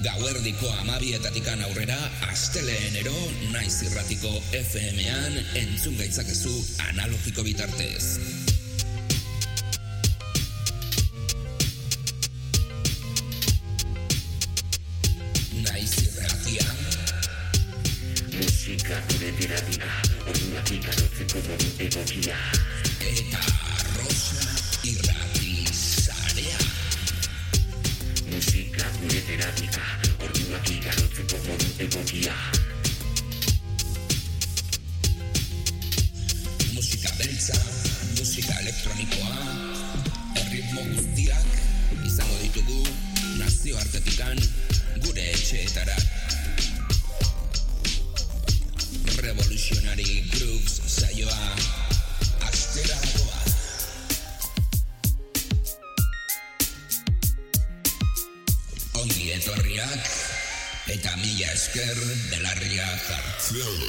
Gauerdiko amabietatikan aurrera, asteleenero naiz irratiko FM-an entzun gaitzakezu analogiko bitartez. Naiz irratian, Musika gure terapia, orduak ikarotzeko modu egokia. eta egokia. Musika beltza, musika elektronikoa, erritmo guztiak izango ditugu nazioartetikan gure etxeetara. Revolutionary Grooves saioa astera mila esker belarria jartzen.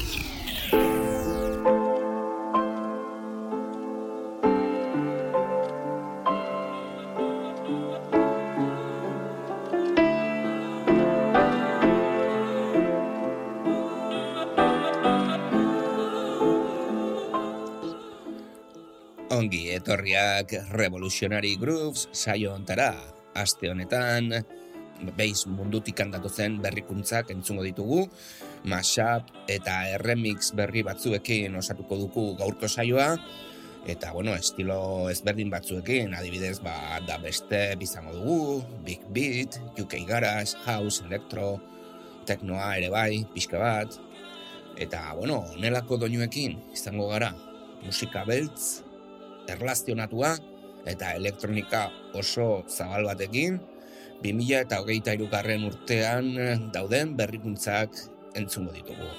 Ongi etorriak Revolutionary Grooves saio ontara. Aste honetan, beiz mundutik handatu zen berrikuntzak entzungo ditugu, mashup eta remix berri batzuekin osatuko dugu gaurko saioa, eta bueno, estilo ezberdin batzuekin, adibidez, ba, da beste bizango dugu, Big Beat, UK Garage, House, Electro, Teknoa ere bai, pixka bat, eta bueno, onelako doinuekin izango gara, musika beltz, erlazionatua eta elektronika oso zabal batekin 2000 eta hogeita irugarren urtean dauden berrikuntzak entzungo ditugu.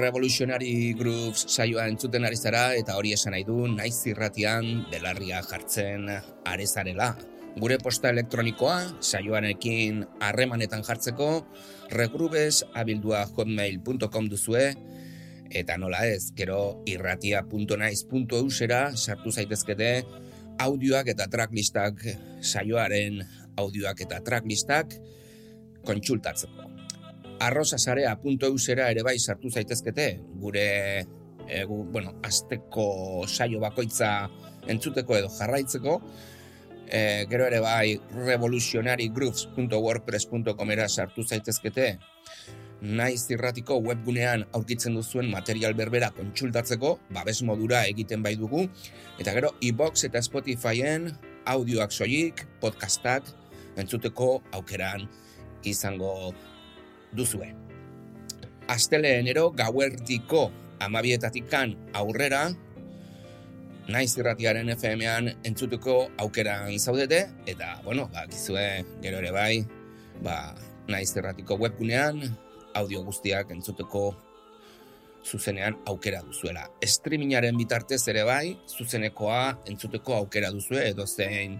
Revolutionary Grooves saioa entzuten ari zara eta hori esan nahi du naiz irratian belarria jartzen arezarela. Gure posta elektronikoa saioarekin harremanetan jartzeko regrubes abildua hotmail.com duzue eta nola ez, gero irratia.naiz.eusera sartu zaitezkete audioak eta tracklistak saioaren audioak eta tracklistak kontsultatzeko. Arrosasarea.eusera ere bai sartu zaitezkete, gure e, bueno, azteko saio bakoitza entzuteko edo jarraitzeko, e, gero ere bai revolutionarygrooves.wordpress.com era sartu zaitezkete, naiz irratiko webgunean aurkitzen duzuen material berbera kontsultatzeko, babes modura egiten bai dugu, eta gero iBox eta Spotifyen audioak soilik, podcastak, entzuteko aukeran izango duzue. Asteleenero gauerdiko amabietatikan aurrera, naiz irratiaren FM-an entzuteko aukeran zaudete, eta, bueno, ba, gizue gero ere bai, ba, naiz irratiko webgunean, audio guztiak entzuteko zuzenean aukera duzuela. Streamingaren bitartez ere bai, zuzenekoa entzuteko aukera duzue, edo zein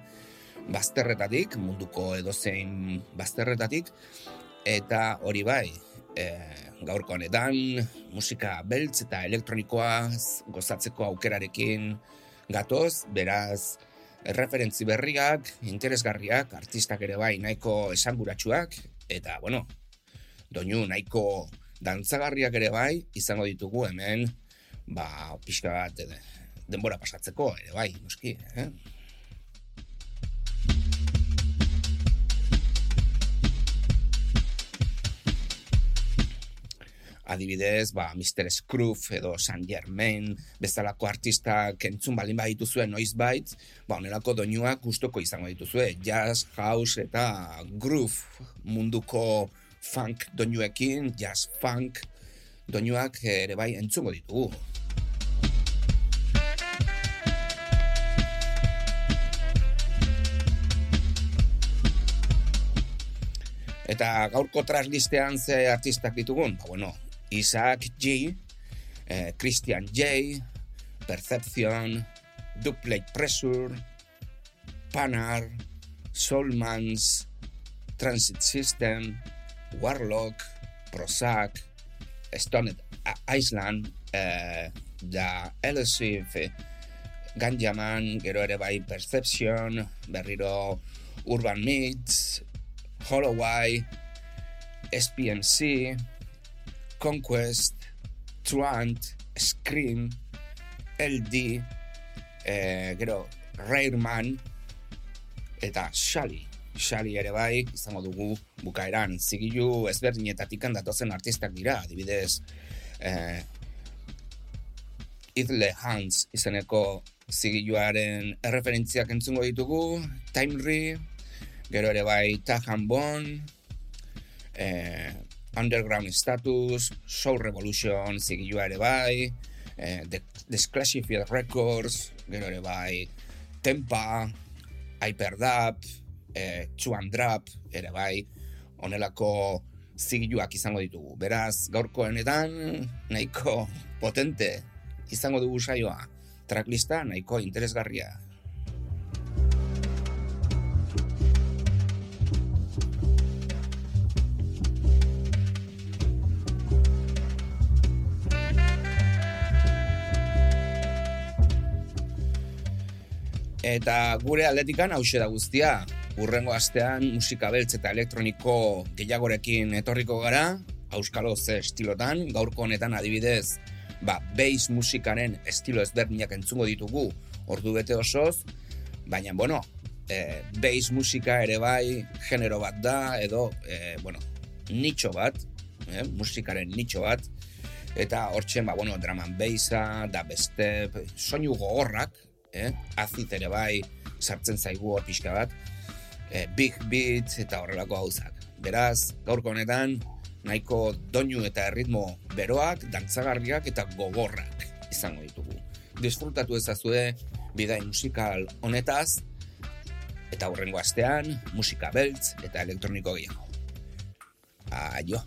bazterretatik, munduko edo zein bazterretatik, eta hori bai, e, gaurko honetan musika beltz eta elektronikoa gozatzeko aukerarekin gatoz, beraz referentzi berriak, interesgarriak, artistak ere bai nahiko esanguratsuak, eta bueno, doinu nahiko dantzagarriak ere bai, izango ditugu hemen, ba, pixka bat e, denbora pasatzeko ere bai, noski, eh? Adibidez, ba, Mr. Scroof edo San Germain bezalako artistak entzun balin baditu zuen noiz bait, ba, onelako doinuak gustoko izango dituzue, jazz, house eta groove munduko funk doinuekin, jazz funk doinuak ere bai entzungo ditugu. Eta gaurko traslistean ze artistak ditugun, ba, bueno, Isaac G, eh, Christian J, Perception, Duplate Pressure, Panar, Soulmans, Transit System, Warlock, Prozac, Stoned Island, eh, da Elusive, Ganjaman, gero ere Perception, berriro Urban Myths, Holloway, SPMC, Conquest, Truant, Scream, LD, eh, gero Rareman, eta Shally. Shally ere bai, izango dugu bukaeran, zigilu ezberdinetatik datozen artistak dira, adibidez, eh, Idle Hans izeneko zigiluaren erreferentziak entzungo ditugu, Timry, gero ere bai Tahan Bon, eh, Underground Status, Soul Revolution zigilua ere bai, eh, The, Sclashifield Records, gero ere bai Tempa, Hyperdub, eh, Chuan Drap, ere bai, onelako zigiluak izango ditugu. Beraz, gaurko honetan nahiko potente izango dugu saioa. Tracklista nahiko interesgarria. Eta gure aldetikan hause da guztia. Urrengo astean musika beltz eta elektroniko gehiagorekin etorriko gara, auskalo ze estilotan, gaurko honetan adibidez, ba, bass musikaren estilo ezberdinak entzungo ditugu ordu bete osoz, baina, bueno, e, bass musika ere bai genero bat da, edo, e, bueno, nitxo bat, e, musikaren nitxo bat, eta hortzen, ba, bueno, draman bassa, da beste, soinu gogorrak, eh? azit ere bai sartzen zaigu hor pixka bat, eh, big beat eta horrelako gauzak. Beraz, gaurko honetan, nahiko doinu eta erritmo beroak, dantzagarriak eta gogorrak izango ditugu. Disfrutatu ezazue bidai musikal honetaz, eta hurrengo astean, musika beltz eta elektroniko gehiago. Aio!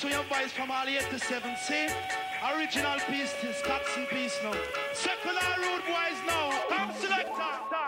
To your voice from all 87, see? Original piece is Catson piece now. Secular rude boys now, come selector.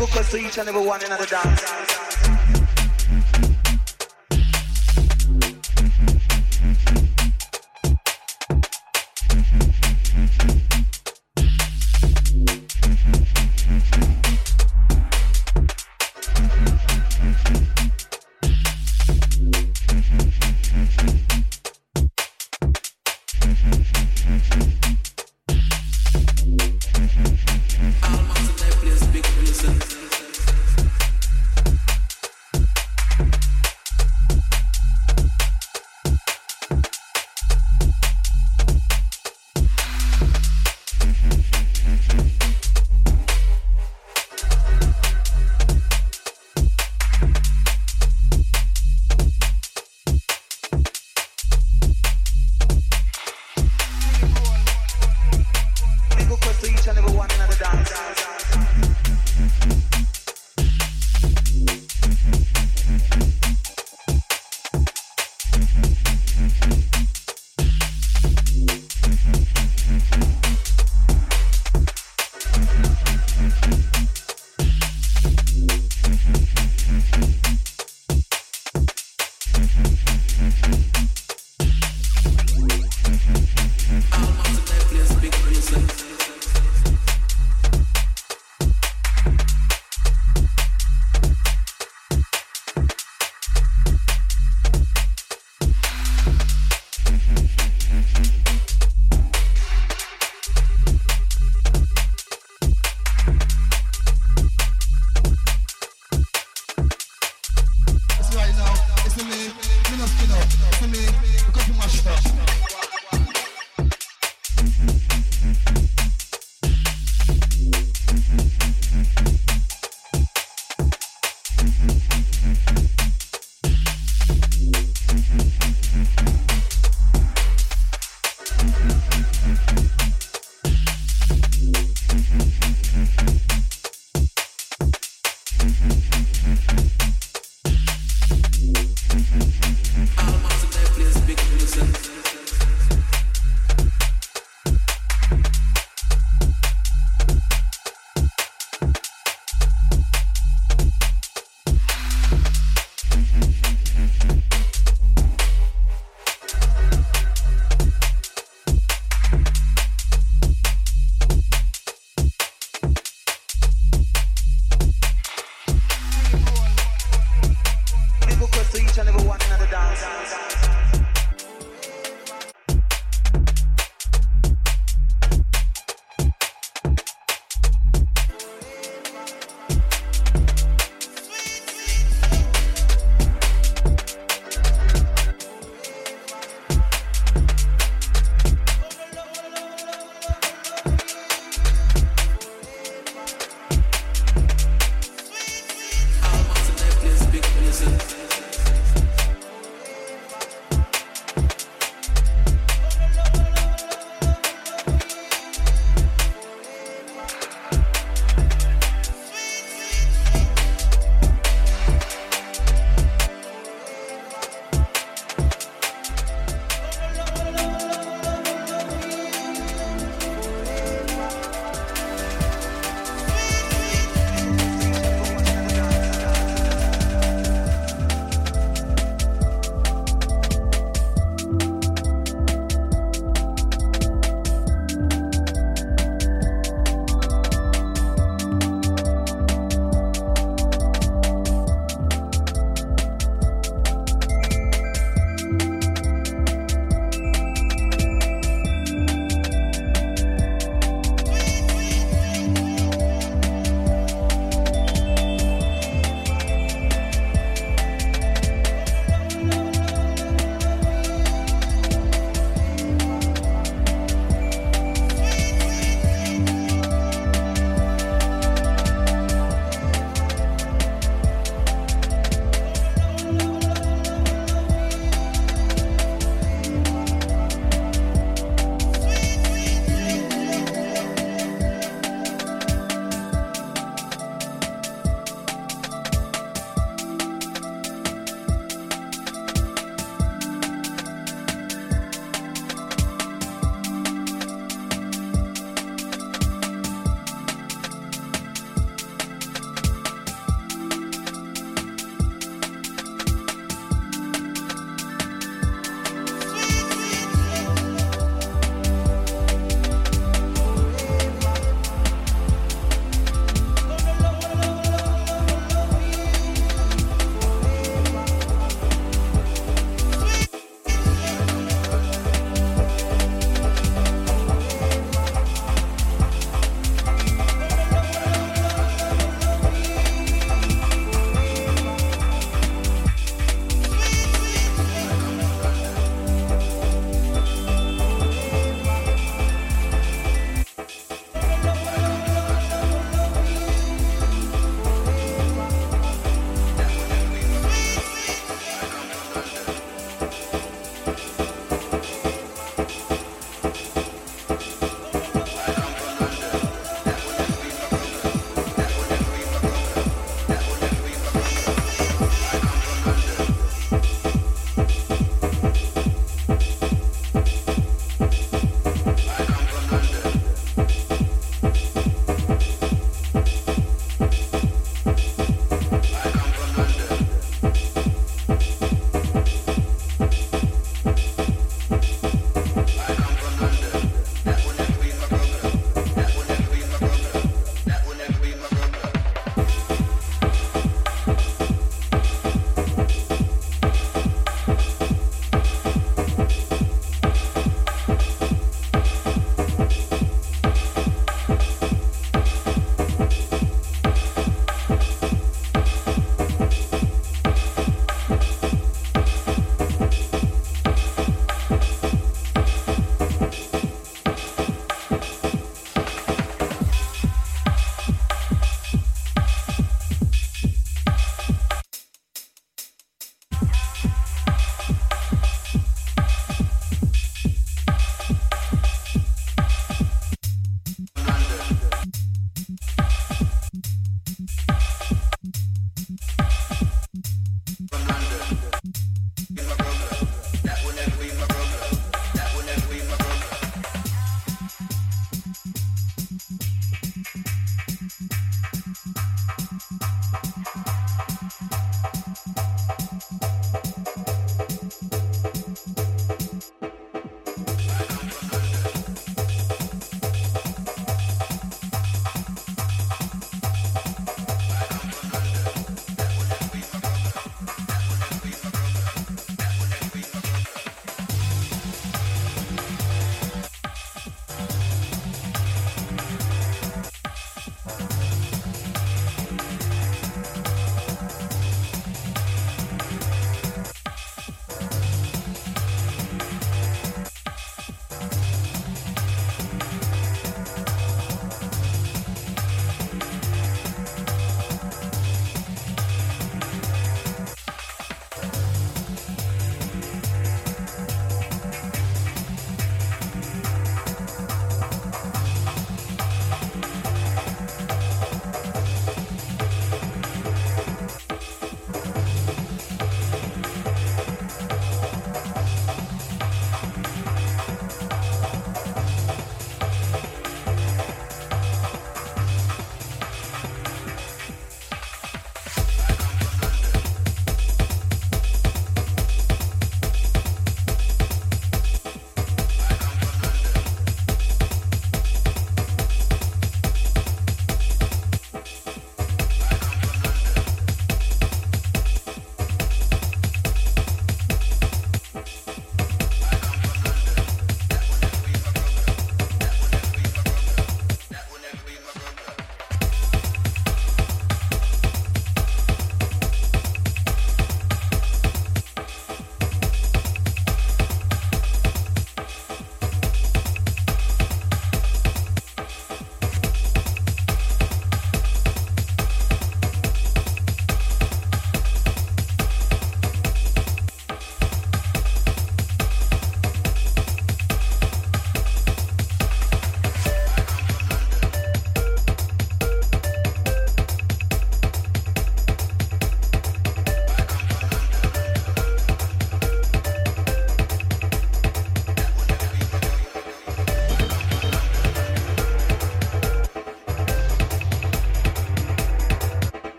Because to each and every one in the dance.